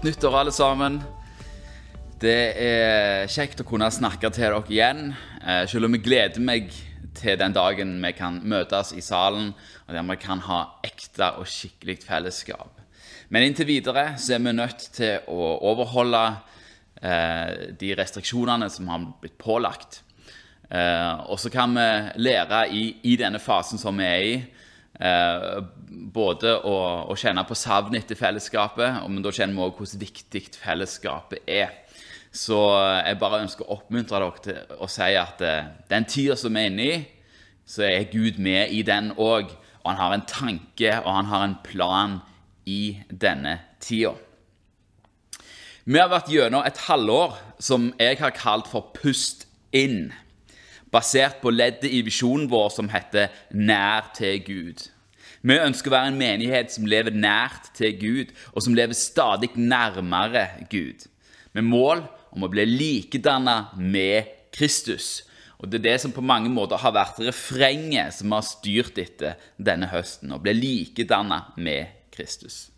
Godt nyttår, alle sammen. Det er kjekt å kunne snakke til dere igjen. eh, Selv om jeg gleder meg til den dagen vi kan møtes i salen, og der vi kan ha ekte og skikkelig fellesskap. Men inntil videre så er vi nødt til å overholde eh, de restriksjonene som har blitt pålagt. Eh, og så kan vi lære i, i denne fasen som vi er i, eh, både å, å kjenne på savnet etter fellesskapet, men da kjenner vi også hvordan viktig fellesskapet er. Så jeg bare ønsker å oppmuntre dere til å si at eh, den tida som vi er inne i, så er Gud med i den òg. Og han har en tanke, og han har en plan i denne tida. Vi har vært gjennom et halvår som jeg har kalt for Pust inn, basert på leddet i visjonen vår som heter Nær til Gud. Vi ønsker å være en menighet som lever nært til Gud, og som lever stadig nærmere Gud, med mål om å bli likedanna med Kristus. Og Det er det som på mange måter har vært refrenget som har styrt etter denne høsten, å bli likedanna med Kristus.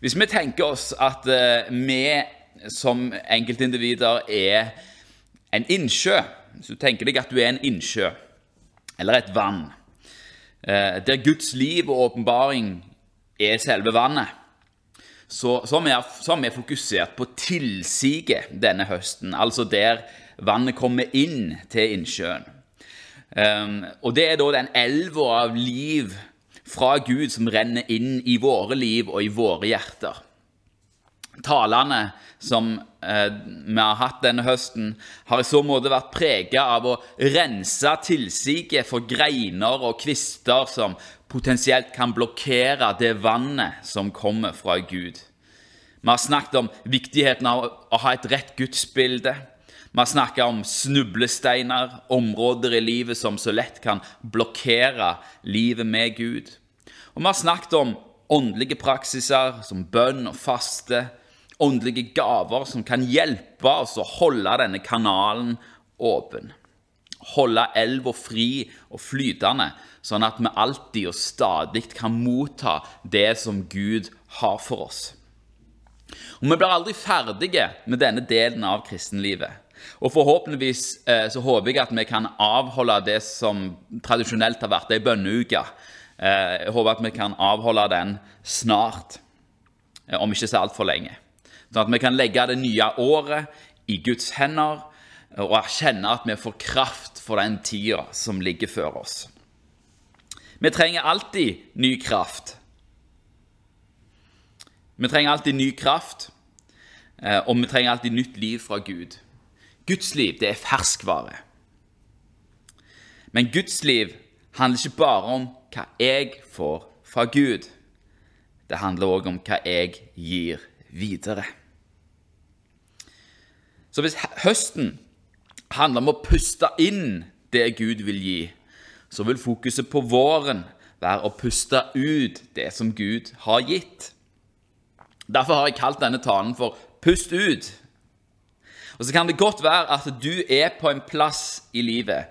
Hvis vi tenker oss at eh, vi som enkeltindivider er en innsjø Hvis du tenker deg at du er en innsjø eller et vann, eh, der Guds liv og åpenbaring er selve vannet, så, så, vi, så har vi fokusert på tilsiget denne høsten, altså der vannet kommer inn til innsjøen. Um, og det er da den elva av liv fra Gud som renner inn i våre liv og i våre hjerter. Talene som eh, vi har hatt denne høsten, har i så måte vært prega av å rense tilsiget for greiner og kvister som potensielt kan blokkere det vannet som kommer fra Gud. Vi har snakket om viktigheten av å ha et rett gudsbilde. Vi har snakket om snublesteiner, områder i livet som så lett kan blokkere livet med Gud. Og vi har snakket om åndelige praksiser som bønn og faste, åndelige gaver som kan hjelpe oss å holde denne kanalen åpen. Holde elva fri og flytende, sånn at vi alltid og stadig kan motta det som Gud har for oss. Og Vi blir aldri ferdige med denne delen av kristenlivet. Og forhåpentligvis eh, så håper jeg at vi kan avholde det som tradisjonelt har vært ei bønneuke. Eh, jeg håper at vi kan avholde den snart, eh, om ikke så altfor lenge. Sånn at vi kan legge det nye året i Guds hender og erkjenne at vi får kraft for den tida som ligger før oss. Vi trenger alltid ny kraft. Vi trenger alltid ny kraft, og vi trenger alltid nytt liv fra Gud. Guds liv, det er ferskvare. Men Guds liv handler ikke bare om hva jeg får fra Gud. Det handler òg om hva jeg gir videre. Så hvis høsten handler om å puste inn det Gud vil gi, så vil fokuset på våren være å puste ut det som Gud har gitt. Derfor har jeg kalt denne talen for 'Pust ut'. Og Så kan det godt være at du er på en plass i livet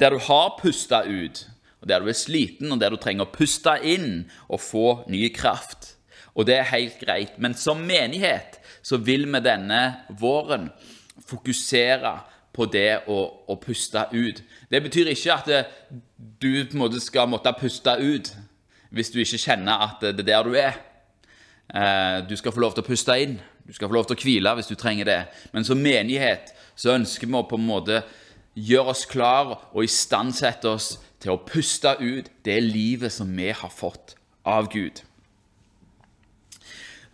der du har pusta ut, og der du er sliten, og der du trenger å puste inn og få ny kraft. Og det er helt greit. Men som menighet så vil vi denne våren fokusere på det å, å puste ut. Det betyr ikke at du på en måte skal måtte puste ut hvis du ikke kjenner at det er der du er. Du skal få lov til å puste inn. Du skal få lov til å hvile hvis du trenger det. Men som menighet så ønsker vi å på en måte gjøre oss klar og istandsette oss til å puste ut det livet som vi har fått av Gud.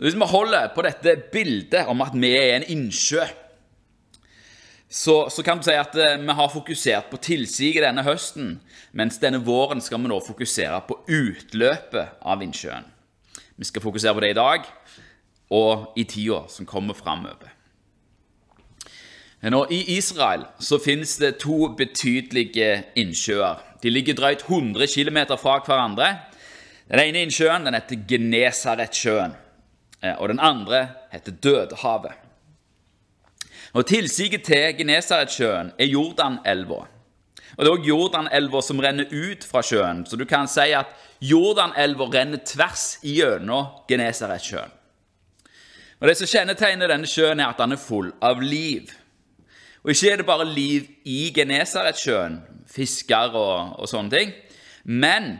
Hvis vi holder på dette bildet om at vi er en innsjø, så, så kan du si at vi har fokusert på tilsiget denne høsten, mens denne våren skal vi nå fokusere på utløpet av innsjøen. Vi skal fokusere på det i dag og i tida som kommer framover. I Israel så finnes det to betydelige innsjøer. De ligger drøyt 100 km fra hverandre. Den ene innsjøen den heter Genesaretsjøen, og den andre heter Dødehavet. Og Tilsiget til Genesaretsjøen er Jordanelva. Og Det er òg Jordanelva som renner ut fra sjøen, så du kan si at Jordanelva renner tvers gjennom Genesaretsjøen. Og Det som kjennetegner denne sjøen, er at den er full av liv. Og ikke er det bare liv i Genesaretsjøen, fisker og, og sånne ting, men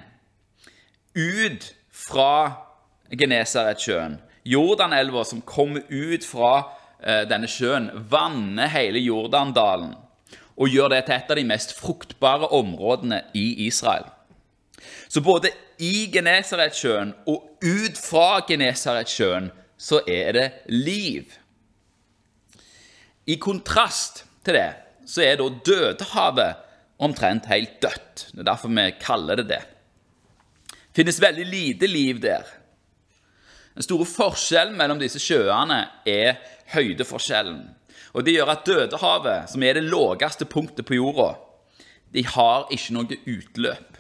ut fra Genesaretsjøen, Jordanelva som kommer ut fra eh, denne sjøen, vanner hele Jordandalen og gjør det til et av de mest fruktbare områdene i Israel. Så både i Genesaretsjøen og ut fra Genesaretsjøen så er det liv. I kontrast til det så er da Dødehavet omtrent helt dødt. Det er derfor vi kaller det det. Det finnes veldig lite liv der. Den store forskjellen mellom disse sjøene er høydeforskjellen. Og Det gjør at Dødehavet, som er det laveste punktet på jorda, de har ikke noe utløp.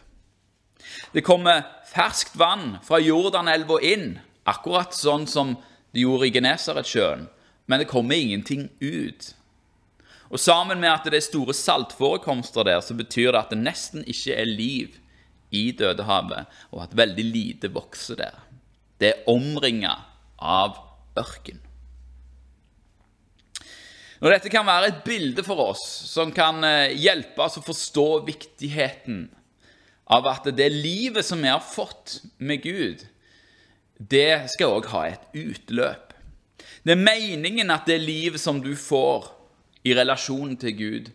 Det kommer ferskt vann fra Jordanelva inn, akkurat sånn som det gjorde i Genesaretsjøen, men det kommer ingenting ut. Og Sammen med at det er store saltforekomster der, så betyr det at det nesten ikke er liv i Dødehavet, og at veldig lite vokser der. Det er omringa av ørken. Når dette kan være et bilde for oss som kan eh, hjelpe oss å forstå viktigheten av at det livet som vi har fått med Gud, det skal òg ha et utløp. Det er meningen at det livet som du får i relasjonen til Gud,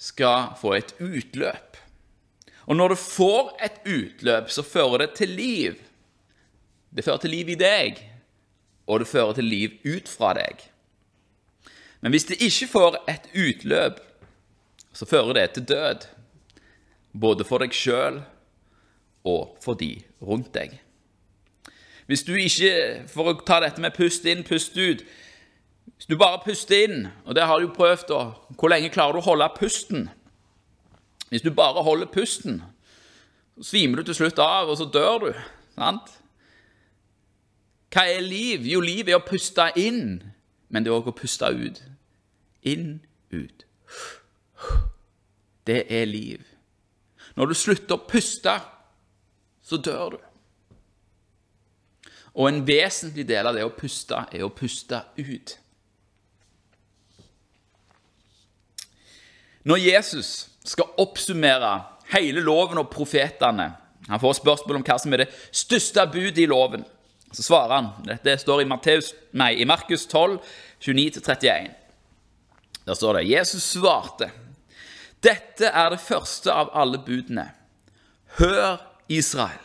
skal få et utløp. Og når du får et utløp, så fører det til liv. Det fører til liv i deg, og det fører til liv ut fra deg. Men hvis det ikke får et utløp, så fører det til død. Både for deg sjøl og for de rundt deg. Hvis du ikke, for å ta dette med pust inn, pust ut Hvis du bare puster inn, og det har du prøvd, da, hvor lenge klarer du å holde pusten? Hvis du bare holder pusten, så svimer du til slutt av, og så dør du. sant? Hva er liv? Jo, liv er å puste inn, men det er òg å puste ut. Inn, ut. Det er liv. Når du slutter å puste, så dør du. Og en vesentlig del av det å puste er å puste ut. Når Jesus skal oppsummere hele loven og profetene Han får spørsmål om hva som er det største budet i loven. Så svarer han Dette står i, Markus 12, 29-31. Der står det Jesus svarte Dette er det første av alle budene. Hør, Israel.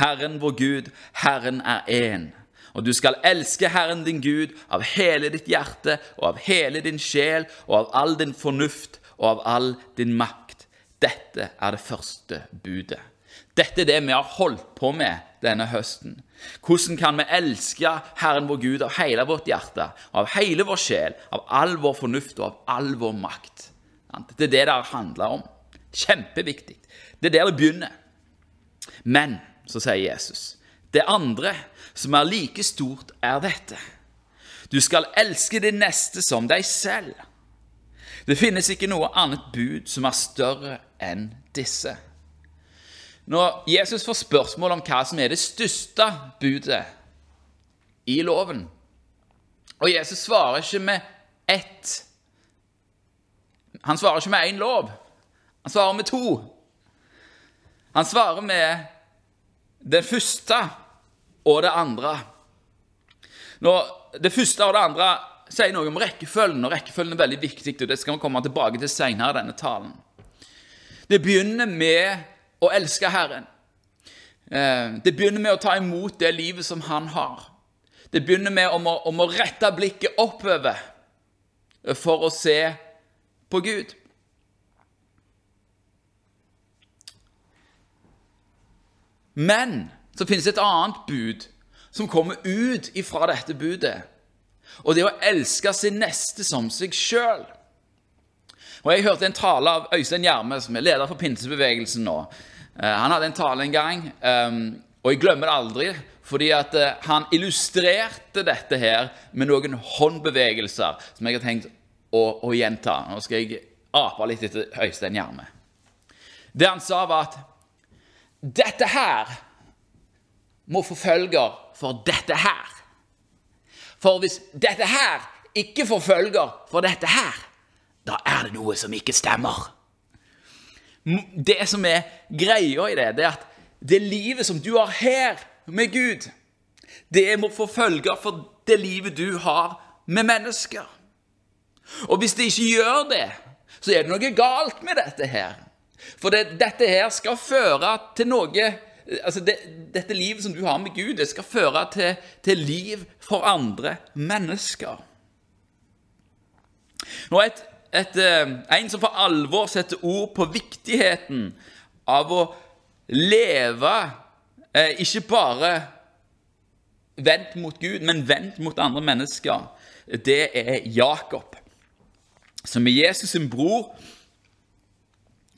Herren vår Gud, Herren er én. Og du skal elske Herren din Gud av hele ditt hjerte og av hele din sjel og av all din fornuft og av all din makt. Dette er det første budet. Dette er det vi har holdt på med denne høsten. Hvordan kan vi elske Herren vår Gud av hele vårt hjerte, av hele vår sjel, av all vår fornuft og av all vår makt? Det er det det handler om. Kjempeviktig. Det er der det begynner. Men så sier Jesus. Det andre, som er like stort, er dette. Du skal elske din neste som deg selv. Det finnes ikke noe annet bud som er større enn disse. Når Jesus får spørsmål om hva som er det største budet i loven Og Jesus svarer ikke med ett Han svarer ikke med én lov. Han svarer med to. Han svarer med det første og det andre. Når det første og det andre sier noe om rekkefølgen, og rekkefølgen er veldig viktig, og det skal vi komme tilbake til senere i denne talen. Det begynner med å elske Herren. Eh, det begynner med å ta imot det livet som Han har. Det begynner med om å, om å rette blikket oppover for å se på Gud. Men så finnes det et annet bud som kommer ut ifra dette budet. Og det er å elske sin neste som seg sjøl. Og Jeg hørte en tale av Øystein Gjerme, som er leder for pinsebevegelsen nå. Eh, han hadde en tale en gang, ehm, og jeg glemmer det aldri, fordi at eh, han illustrerte dette her med noen håndbevegelser som jeg har tenkt å, å gjenta. Nå skal jeg ape litt etter Øystein Gjerme. Det han sa, var at dette her må få følger for dette her. For hvis dette her ikke får følger for dette her, da er det noe som ikke stemmer. Det som er greia i det, det er at det livet som du har her med Gud, det må forfølge for det livet du har med mennesker. Og hvis det ikke gjør det, så er det noe galt med dette her. For det, dette her skal føre til noe altså det, Dette livet som du har med Gud, det skal føre til, til liv for andre mennesker. Nå et, et, eh, En som for alvor setter ord på viktigheten av å leve eh, ikke bare vendt mot Gud, men vendt mot andre mennesker, det er Jakob. Som er Jesus sin bror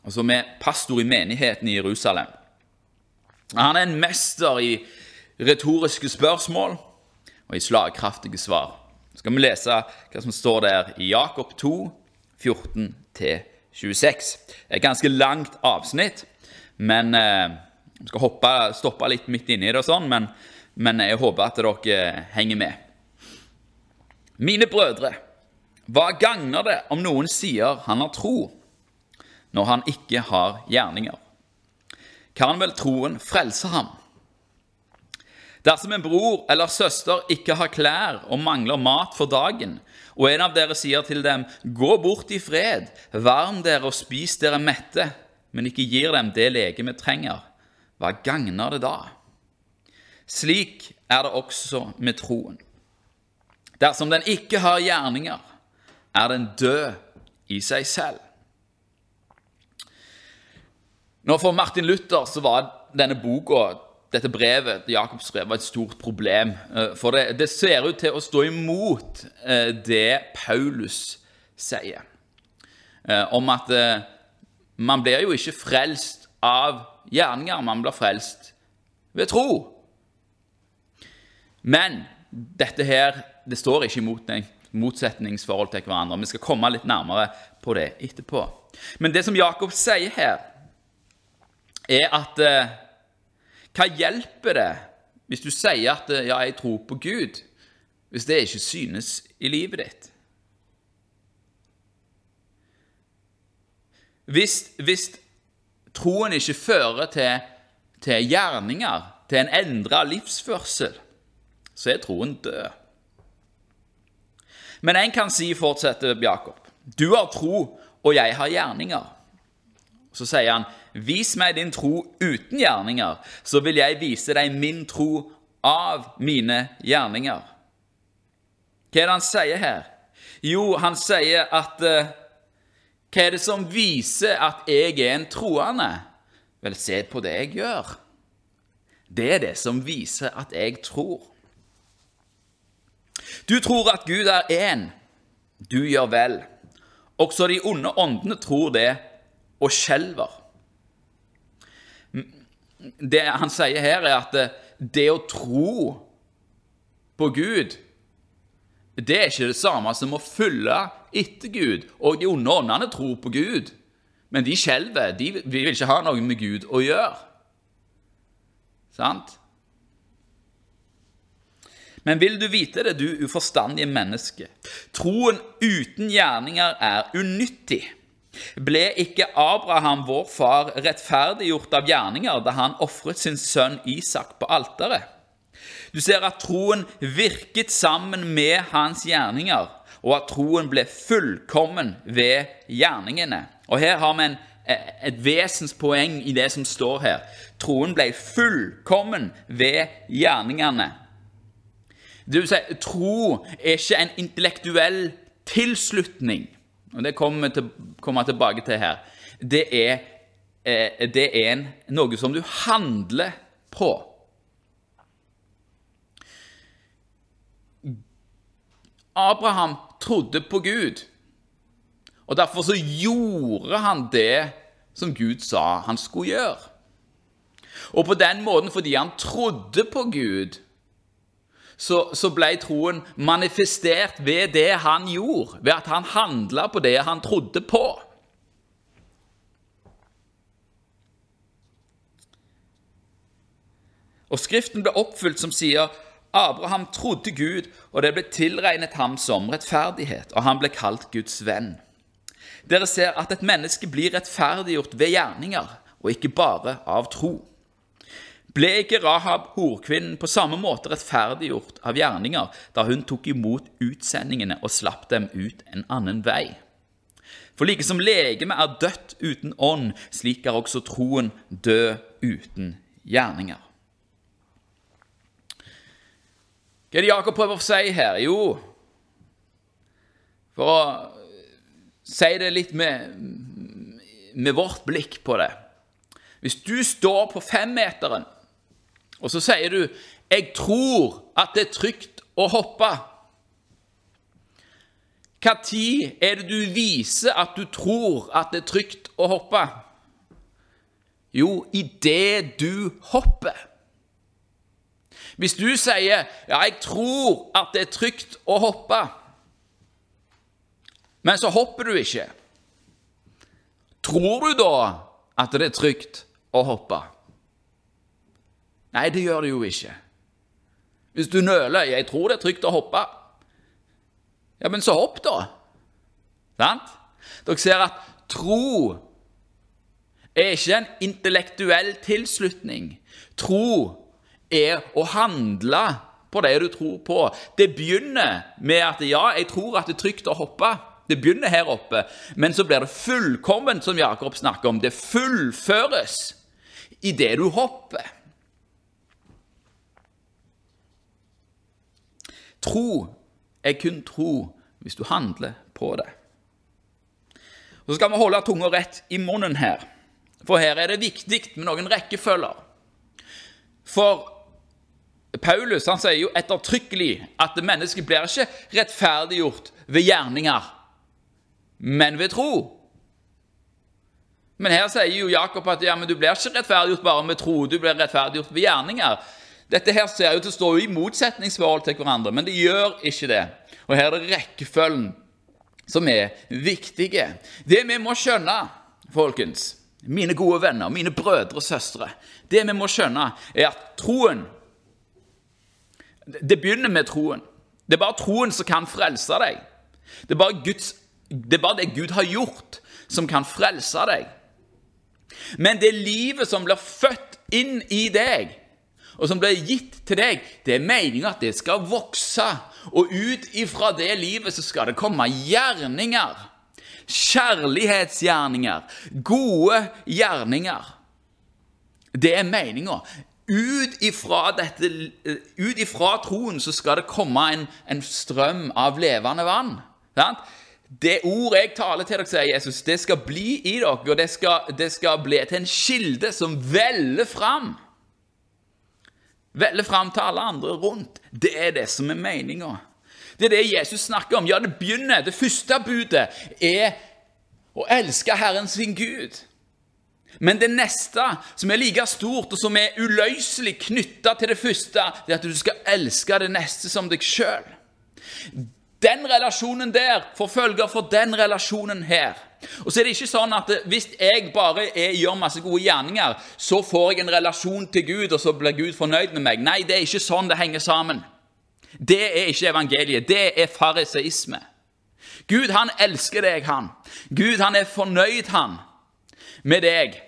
og som er pastor i menigheten i Jerusalem. Han er en mester i retoriske spørsmål og i slagkraftige svar. Så skal vi lese hva som står der i Jakob 2, 14-26. Det er et ganske langt avsnitt, men eh, skal hoppe, stoppe litt midt inni det, og sånn, men, men jeg håper at dere henger med. Mine brødre, hva gagner det om noen sier han har tro? når han ikke har gjerninger? Kan vel troen frelse ham? Dersom en bror eller søster ikke har klær og mangler mat for dagen, og en av dere sier til dem, gå bort i fred, varm dere og spis dere mette, men ikke gir dem det legemet trenger, hva gagner det da? Slik er det også med troen. Dersom den ikke har gjerninger, er den død i seg selv. Nå For Martin Luther så var denne boka, dette brevet, Jakobs brev, var et stort problem. Eh, for det, det, ser ut til å stå imot eh, det Paulus sier. Eh, om at man blir jo ikke frelst av gjerninger, man blir frelst ved tro. Men dette her det står ikke en motsetningsforhold til hverandre. Vi skal komme litt nærmere på det etterpå. Men det som Jakob sier her, er at Hva hjelper det hvis du sier at 'ja, jeg tror på Gud', hvis det ikke synes i livet ditt? Hvis, hvis troen ikke fører til, til gjerninger, til en endra livsførsel, så er troen død. Men en kan si, fortsetter Jakob, du har tro, og jeg har gjerninger. Så sier han, Vis meg din tro uten gjerninger, så vil jeg vise deg min tro av mine gjerninger. Hva er det han sier her? Jo, han sier at uh, Hva er det som viser at jeg er en troende? Vel, se på det jeg gjør. Det er det som viser at jeg tror. Du tror at Gud er én. Du gjør vel. Også de onde åndene tror det og skjelver det han sier her, er at det å tro på Gud det er ikke det samme som å følge etter Gud. Og de onde åndene tror på Gud, men de skjelver. De vil ikke ha noe med Gud å gjøre. Sant? Men vil du vite det, du uforstandige menneske? Troen uten gjerninger er unyttig. Ble ikke Abraham, vår far, rettferdiggjort av gjerninger da han ofret sin sønn Isak på alteret? Du ser at troen virket sammen med hans gjerninger, og at troen ble fullkommen ved gjerningene. Og Her har vi en, et vesenspoeng i det som står her. Troen ble fullkommen ved gjerningene. Det vil si, tro er ikke en intellektuell tilslutning og det kommer vi til, kommer tilbake til her, det er, eh, det er en, noe som du handler på. Abraham trodde på Gud, og derfor så gjorde han det som Gud sa han skulle gjøre. Og på den måten, fordi han trodde på Gud, så, så ble troen manifestert ved det han gjorde, ved at han handla på det han trodde på. Og Skriften ble oppfylt som sier Abraham trodde Gud, og det ble tilregnet ham som rettferdighet, og han ble kalt Guds venn. Dere ser at et menneske blir rettferdiggjort ved gjerninger, og ikke bare av tro. Ble ikke Rahab horkvinnen på samme måte rettferdiggjort av gjerninger da hun tok imot utsendingene og slapp dem ut en annen vei? For like som legemet er dødt uten ånd, slik er også troen død uten gjerninger. Hva er det Jakob prøver å si her? Jo, for å si det litt med, med vårt blikk på det Hvis du står på femmeteren, og så sier du 'Jeg tror at det er trygt å hoppe', når er det du viser at du tror at det er trygt å hoppe? Jo, idet du hopper. Hvis du sier 'ja, jeg tror at det er trygt å hoppe', men så hopper du ikke, tror du da at det er trygt å hoppe? Nei, det gjør det jo ikke. Hvis du nøler 'jeg tror det er trygt å hoppe', ja, men så hopp, da. Sant? Dere ser at tro er ikke en intellektuell tilslutning. Tro er å handle på det du tror på. Det begynner med at ja, jeg tror at det er trygt å hoppe. Det begynner her oppe, men så blir det fullkomment, som Jakob snakker om. Det fullføres i det du hopper. Tro er kun tro hvis du handler på det. Så skal vi holde tunga rett i munnen her, for her er det viktig med noen rekkefølger. For Paulus han sier jo ettertrykkelig at mennesket blir ikke rettferdiggjort ved gjerninger, men ved tro. Men her sier jo Jakob at ja, men du blir ikke rettferdiggjort bare med tro, du blir rettferdiggjort ved gjerninger. Dette her ser ut til å stå i motsetningsforhold til hverandre, men det gjør ikke det. Og her er det rekkefølgen som er viktige. Det vi må skjønne, folkens, mine gode venner, mine brødre og søstre Det vi må skjønne, er at troen Det begynner med troen. Det er bare troen som kan frelse deg. Det er bare, Guds, det, er bare det Gud har gjort, som kan frelse deg. Men det livet som blir født inn i deg, og som ble gitt til deg, det er meninga at det skal vokse. Og ut ifra det livet så skal det komme gjerninger kjærlighetsgjerninger, gode gjerninger. Det er meninga. Ut ifra, ut ifra troen så skal det komme en, en strøm av levende vann. Sant? Det ordet jeg taler til dere, sier Jesus, det skal bli i dere, og det skal, det skal bli til en kilde som veller fram. Veller fram til alle andre rundt. Det er det som er meninga. Det er det Jesus snakker om. Ja, det begynner. Det første budet er å elske Herren sin Gud. Men det neste, som er like stort, og som er uløselig knytta til det første, det er at du skal elske det neste som deg sjøl. Den relasjonen der forfølger for den relasjonen her. Og så er det ikke sånn at hvis jeg bare er, gjør masse gode gjerninger, så får jeg en relasjon til Gud, og så blir Gud fornøyd med meg. Nei, det er ikke sånn det henger sammen. Det er ikke evangeliet. Det er fariseisme. Gud, han elsker deg, han. Gud, han er fornøyd, han, med deg.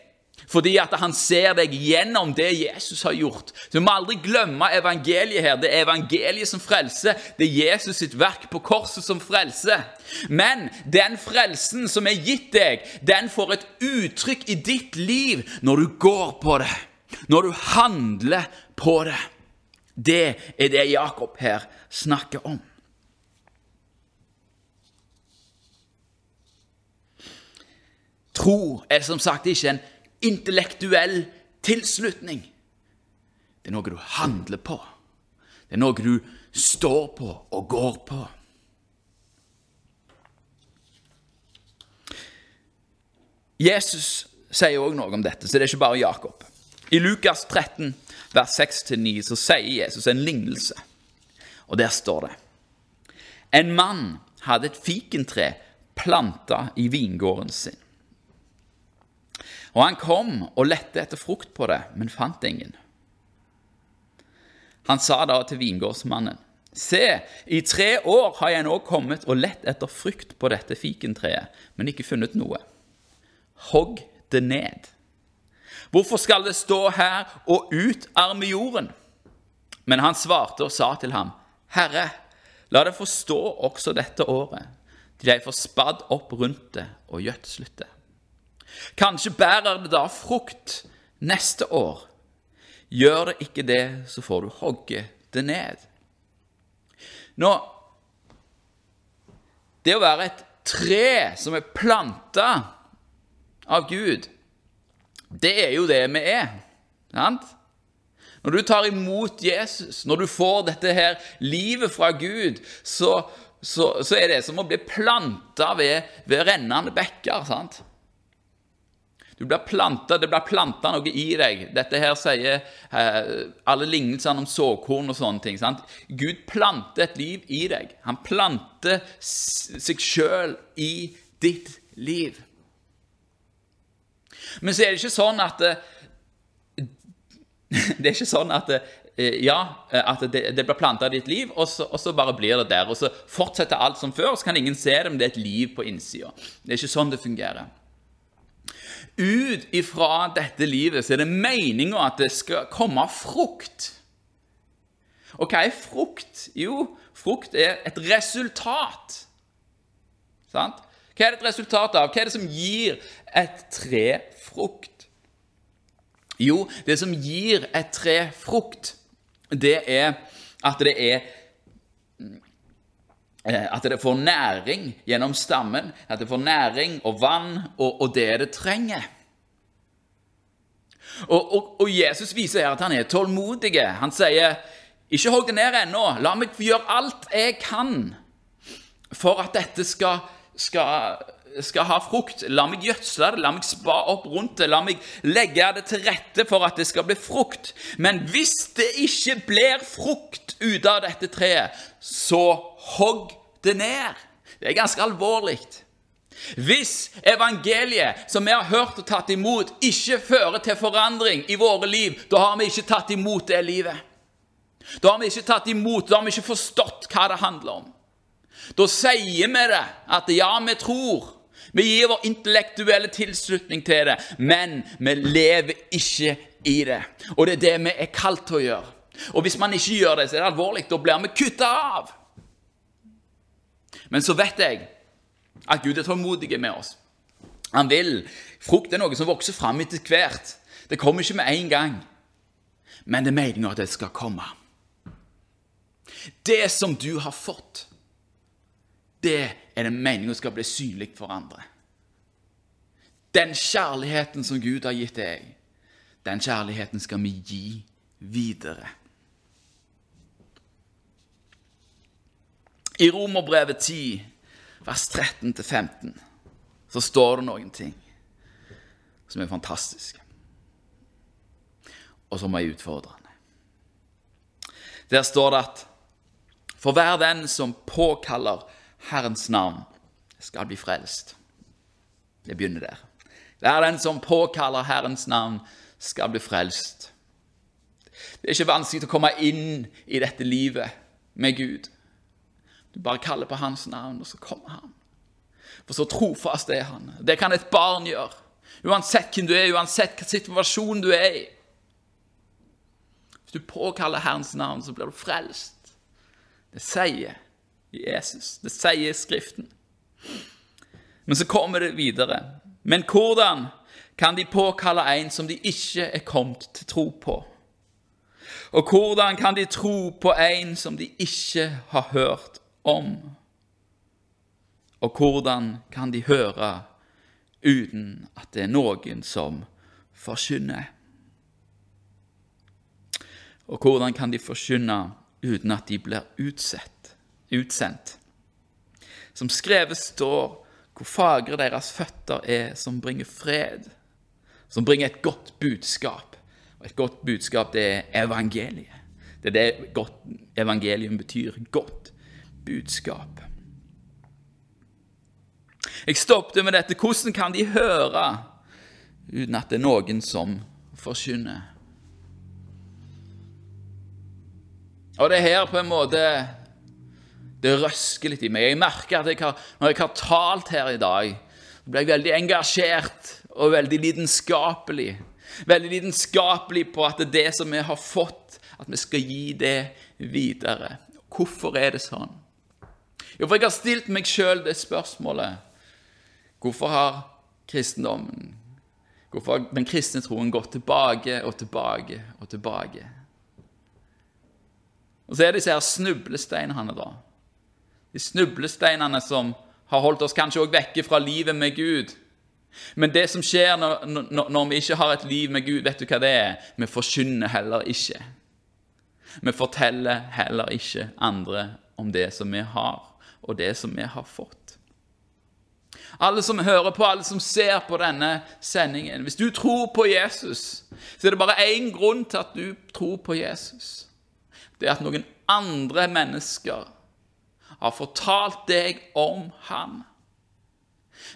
Fordi at han ser deg gjennom det Jesus har gjort. Så Vi må aldri glemme evangeliet her. Det er evangeliet som frelser. Det er Jesus sitt verk på korset som frelser. Men den frelsen som er gitt deg, den får et uttrykk i ditt liv når du går på det. Når du handler på det. Det er det Jakob her snakker om. Tro er som sagt ikke en intellektuell tilslutning. Det er noe du handler på. Det er noe du står på og går på. Jesus sier òg noe om dette, så det er ikke bare Jakob. I Lukas 13 vers 6-9, så sier Jesus en lignelse. Og der står det En mann hadde et fikentre planta i vingården sin. Og han kom og lette etter frukt på det, men fant ingen. Han sa da til vingårdsmannen, Se, i tre år har jeg nå kommet og lett etter frukt på dette fikentreet, men ikke funnet noe. Hogg det ned. Hvorfor skal det stå her og utarme jorden? Men han svarte og sa til ham, Herre, la det få stå også dette året, til jeg får spadd opp rundt det og gjødslet det. Kanskje bærer det da frukt neste år. Gjør det ikke det, så får du hogge det ned. Nå Det å være et tre som er planta av Gud, det er jo det vi er. Sant? Når du tar imot Jesus, når du får dette her livet fra Gud, så, så, så er det som å bli planta ved, ved rennende bekker. sant? Du blir planta, Det blir planta noe i deg. Dette her sier eh, alle lignelsene om såkorn og sånne ting. sant? Gud planter et liv i deg. Han planter seg sjøl i ditt liv. Men så er det ikke sånn at eh, Det er ikke sånn at eh, ja, at det, det blir planta i ditt liv, og så, og så, bare blir det der. Og så fortsetter alt som før, og så kan ingen se det, men det er et liv på innsida. Det er ikke sånn det fungerer. Ut ifra dette livet så er det meninga at det skal komme frukt. Og hva er frukt? Jo, frukt er et resultat. Sant? Hva er det et resultat av? Hva er det som gir et tre frukt? Jo, det som gir et tre frukt, det er at det er at det får næring gjennom stammen, at det får næring og vann og, og det det trenger. Og, og, og, Jesus viser her at han er tålmodig. Han sier, 'Ikke hold det ned ennå. La meg gjøre alt jeg kan for at dette skal, skal, skal ha frukt. La meg gjødsle det, la meg spa opp rundt det, la meg legge det til rette for at det skal bli frukt. Men hvis det ikke blir frukt ut av dette treet, så hogg det ned. Det er ganske alvorlig. Hvis evangeliet som vi har hørt og tatt imot, ikke fører til forandring i våre liv, da har vi ikke tatt imot det livet. Da har vi ikke tatt imot, da har vi ikke forstått hva det handler om. Da sier vi det, at ja, vi tror. Vi gir vår intellektuelle tilslutning til det, men vi lever ikke i det. Og det er det vi er kalt til å gjøre. Og hvis man ikke gjør det, så er det alvorlig. Da blir vi kutta av. Men så vet jeg at Gud er tålmodig med oss. Han vil. Frukt er noe som vokser fram etter hvert. Det kommer ikke med en gang. Men det er meninga at det skal komme. Det som du har fått, det er det meninga skal bli synlig for andre. Den kjærligheten som Gud har gitt deg, den kjærligheten skal vi gi videre. I Romerbrevet 10, vers 13-15, så står det noen ting som er fantastiske, og som er utfordrende. Der står det at for hver den som påkaller Herrens navn, skal bli frelst. Det begynner der. Hver den som påkaller Herrens navn, skal bli frelst. Det er ikke vanskelig å komme inn i dette livet med Gud. Du bare kaller på hans navn, og så kommer han. For så trofast er han. Det kan et barn gjøre. Uansett hvem du er, uansett hvilken situasjon du er i. Hvis du påkaller Herrens navn, så blir du frelst. Det sier Jesus. Det sier Skriften. Men så kommer det videre. Men hvordan kan de påkalle en som de ikke er kommet til tro på? Og hvordan kan de tro på en som de ikke har hørt om. Og hvordan kan de høre uten at det er noen som forkynner? Og hvordan kan de forkynne uten at de blir utsett, utsendt? Som skrevet står, hvor fagre deres føtter er, som bringer fred, som bringer et godt budskap. Og et godt budskap, det er evangeliet. Det er det godt evangelium betyr. Godt budskap. Jeg stoppet med dette. Hvordan kan de høre uten at det er noen som forkynner? Og det er her på en måte det røsker litt i meg. Jeg merker at jeg har, når jeg har talt her i dag, så blir jeg veldig engasjert og veldig lidenskapelig. Veldig lidenskapelig på at det som vi har fått, at vi skal gi det videre. Hvorfor er det sånn? Jo, for jeg har stilt meg sjøl det spørsmålet. Hvorfor har kristendommen, hvorfor har den kristne troen gått tilbake og tilbake og tilbake? Og så er det disse her snublesteinene, da. De snublesteinene som har holdt oss kanskje òg vekke fra livet med Gud. Men det som skjer når, når, når, vi ikke har et liv med Gud, vet du hva det er? Vi forkynner heller ikke. Vi forteller heller ikke andre om det som vi har, og det som vi har fått. Alle som hører på, alle som ser på denne sendingen Hvis du tror på Jesus, så er det bare én grunn til at du tror på Jesus. Det er at noen andre mennesker har fortalt deg om han.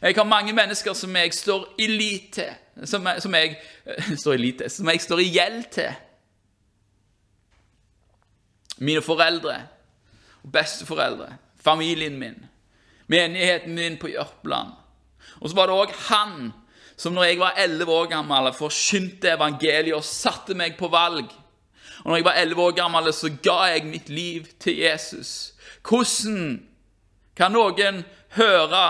Jeg har mange mennesker som jeg står i lit til, som jeg, som jeg, står i lit som jeg står i gjeld til. Mine foreldre besteforeldre, familien min, menigheten min på Jørpeland. Og så var det òg han som når jeg var elleve år gammel, forkynte evangeliet og satte meg på valg. Og når jeg var elleve år gammel, så ga jeg mitt liv til Jesus. Hvordan kan noen høre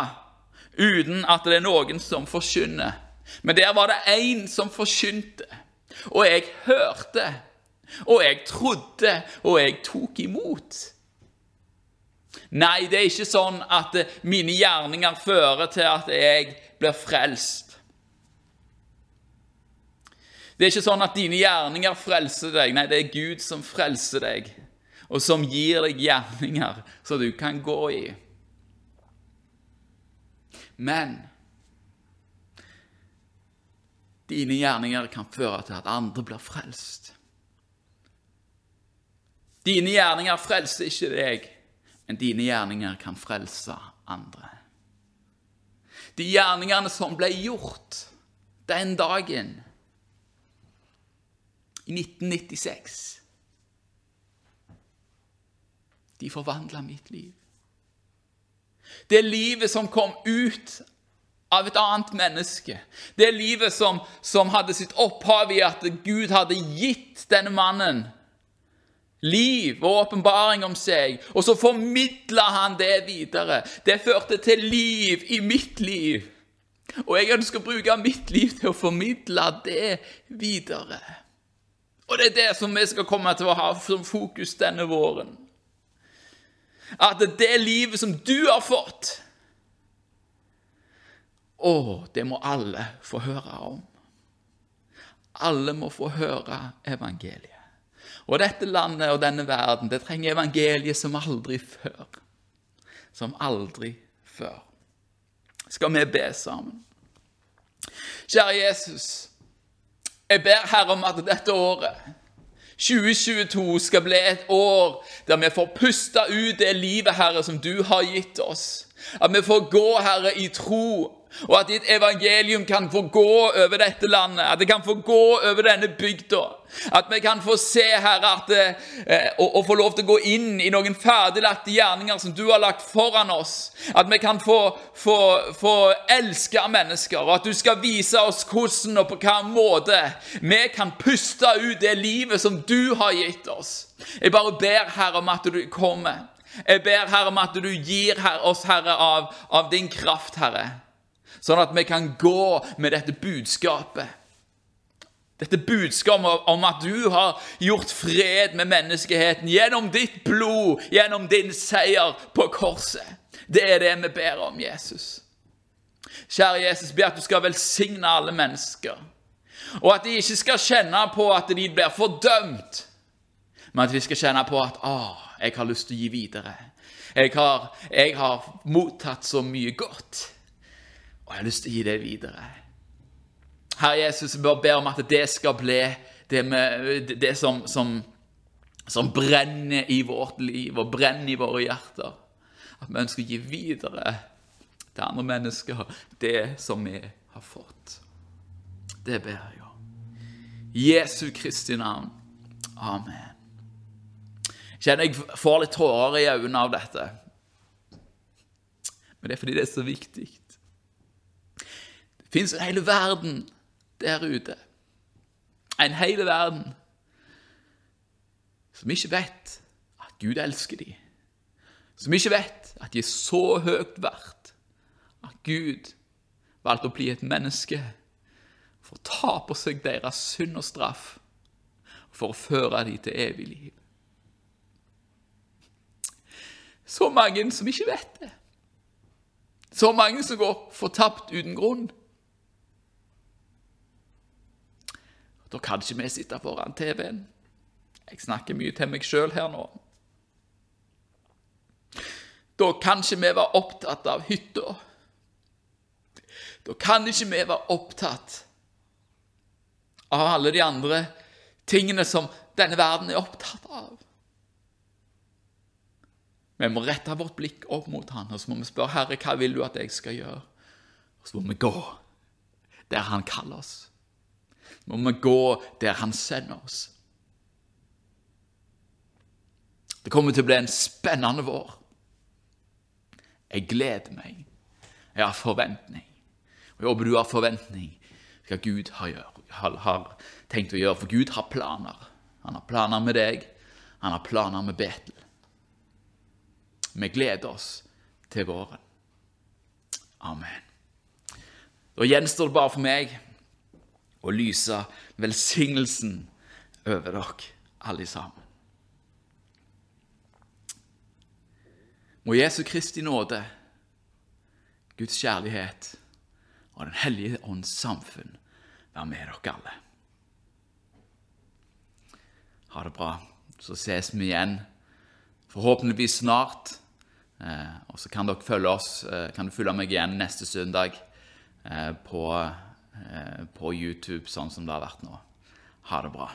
uten at det er noen som forkynner? Men der var det én som forkynte, og jeg hørte, og jeg trodde, og jeg tok imot. Nei, det er ikke sånn at mine gjerninger fører til at jeg blir frelst. Det er ikke sånn at dine gjerninger frelser deg. Nei, det er Gud som frelser deg og som gir deg gjerninger så du kan gå i. Men dine gjerninger kan føre til at andre blir frelst. Dine gjerninger frelser ikke deg, men dine gjerninger kan frelse andre. De gjerningene som ble gjort den dagen i 1996 de forvandla mitt liv. Det livet som kom ut av et annet menneske. Det livet som, som hadde sitt opphav i at Gud hadde gitt denne mannen liv og åpenbaring om seg, og så formidla han det videre. Det førte til liv i mitt liv. Og jeg ønsker å bruke mitt liv til å formidle det videre. Og det er det som vi skal komme til å ha som fokus denne våren. At det livet som du har fått Å, det må alle få høre om. Alle må få høre evangeliet. Og dette landet og denne verden, det trenger evangeliet som aldri før. Som aldri før. Skal vi be sammen? Kjære Jesus, jeg ber Herre om at dette året 2022 skal bli et år der vi får puste ut det livet, Herre, som du har gitt oss. At vi får gå, Herre, i tro og at ditt evangelium kan få gå over dette landet, at det kan få gå over denne bygda. At vi kan få se, Herre, at, eh, og, og, få lov til å gå inn i noen ferdiglagte gjerninger som du har lagt foran oss. At vi kan få, få, få elske mennesker, og at du skal vise oss hvordan og på hvilken måte vi kan puste ut det livet som du har gitt oss. Jeg bare ber, Herre, om at du kommer. Jeg ber, Herre, om at du gir oss, Herre, av, av din kraft, Herre. Sånn at vi kan gå med dette budskapet. Dette budskapet om at du har gjort fred med menneskeheten gjennom ditt blod, gjennom din seier på korset. Det er det vi ber om, Jesus. Kjære Jesus, be at du skal velsigne alle mennesker. Og at de ikke skal kjenne på at de blir fordømt, men at de skal kjenne på at 'Å, jeg har lyst til å gi videre'. Jeg har, jeg har mottatt så mye godt. Og jeg har lyst til å gi det videre. Herre Jesus, jeg bare ber om at det skal bli det, med, det som, som, som, brenner i vårt liv og brenner i våre hjerter. At vi ønsker å gi videre til andre mennesker det som vi har fått. Det ber jeg om. Jesu Kristi navn. Amen. kjenner jeg får litt tårer i øynene av dette. Men det er fordi det er så viktig. Fins en hel verden der ute. En hel verden som ikke vet at Gud elsker dem. Som ikke vet at de er så høyt verdt at Gud valgte å bli et menneske for å ta på seg deres synd og straff, for å føre dem til evig liv. Så mange som ikke vet det. Så mange som går fortapt uten grunn. Da kan ikke vi sitte foran TV-en. Jeg snakker mye til meg sjøl her nå. Da kan ikke vi være opptatt av hytta. Da kan ikke vi være opptatt av alle de andre tingene som denne verden er opptatt av. Vi må rette vårt blikk opp mot Han, og så må vi spørre Herre, hva vil du at jeg skal gjøre? Og så må vi gå der Han kaller oss. Må vi gå der Han sender oss. Det kommer til å bli en spennende vår. Jeg gleder meg. Jeg har forventning. Og Jeg håper du har forventning hva Gud har, har, har, tenkt å gjøre. For Gud har planer. Han har planer med deg. Han har planer med Betel. Vi gleder oss til våren. Amen. Da gjenstår det bare for meg å lyse velsignelsen over dere alle sammen. Må Jesu Kristi nåde, Guds kjærlighet og Den hellige ånds samfunn være med dere alle. Ha det bra. Så ses vi igjen forhåpentligvis snart. Eh, og så kan dere følge oss, eh, kan du følge meg igjen neste søndag eh, på, på YouTube, sånn som det har vært nå. Ha det bra.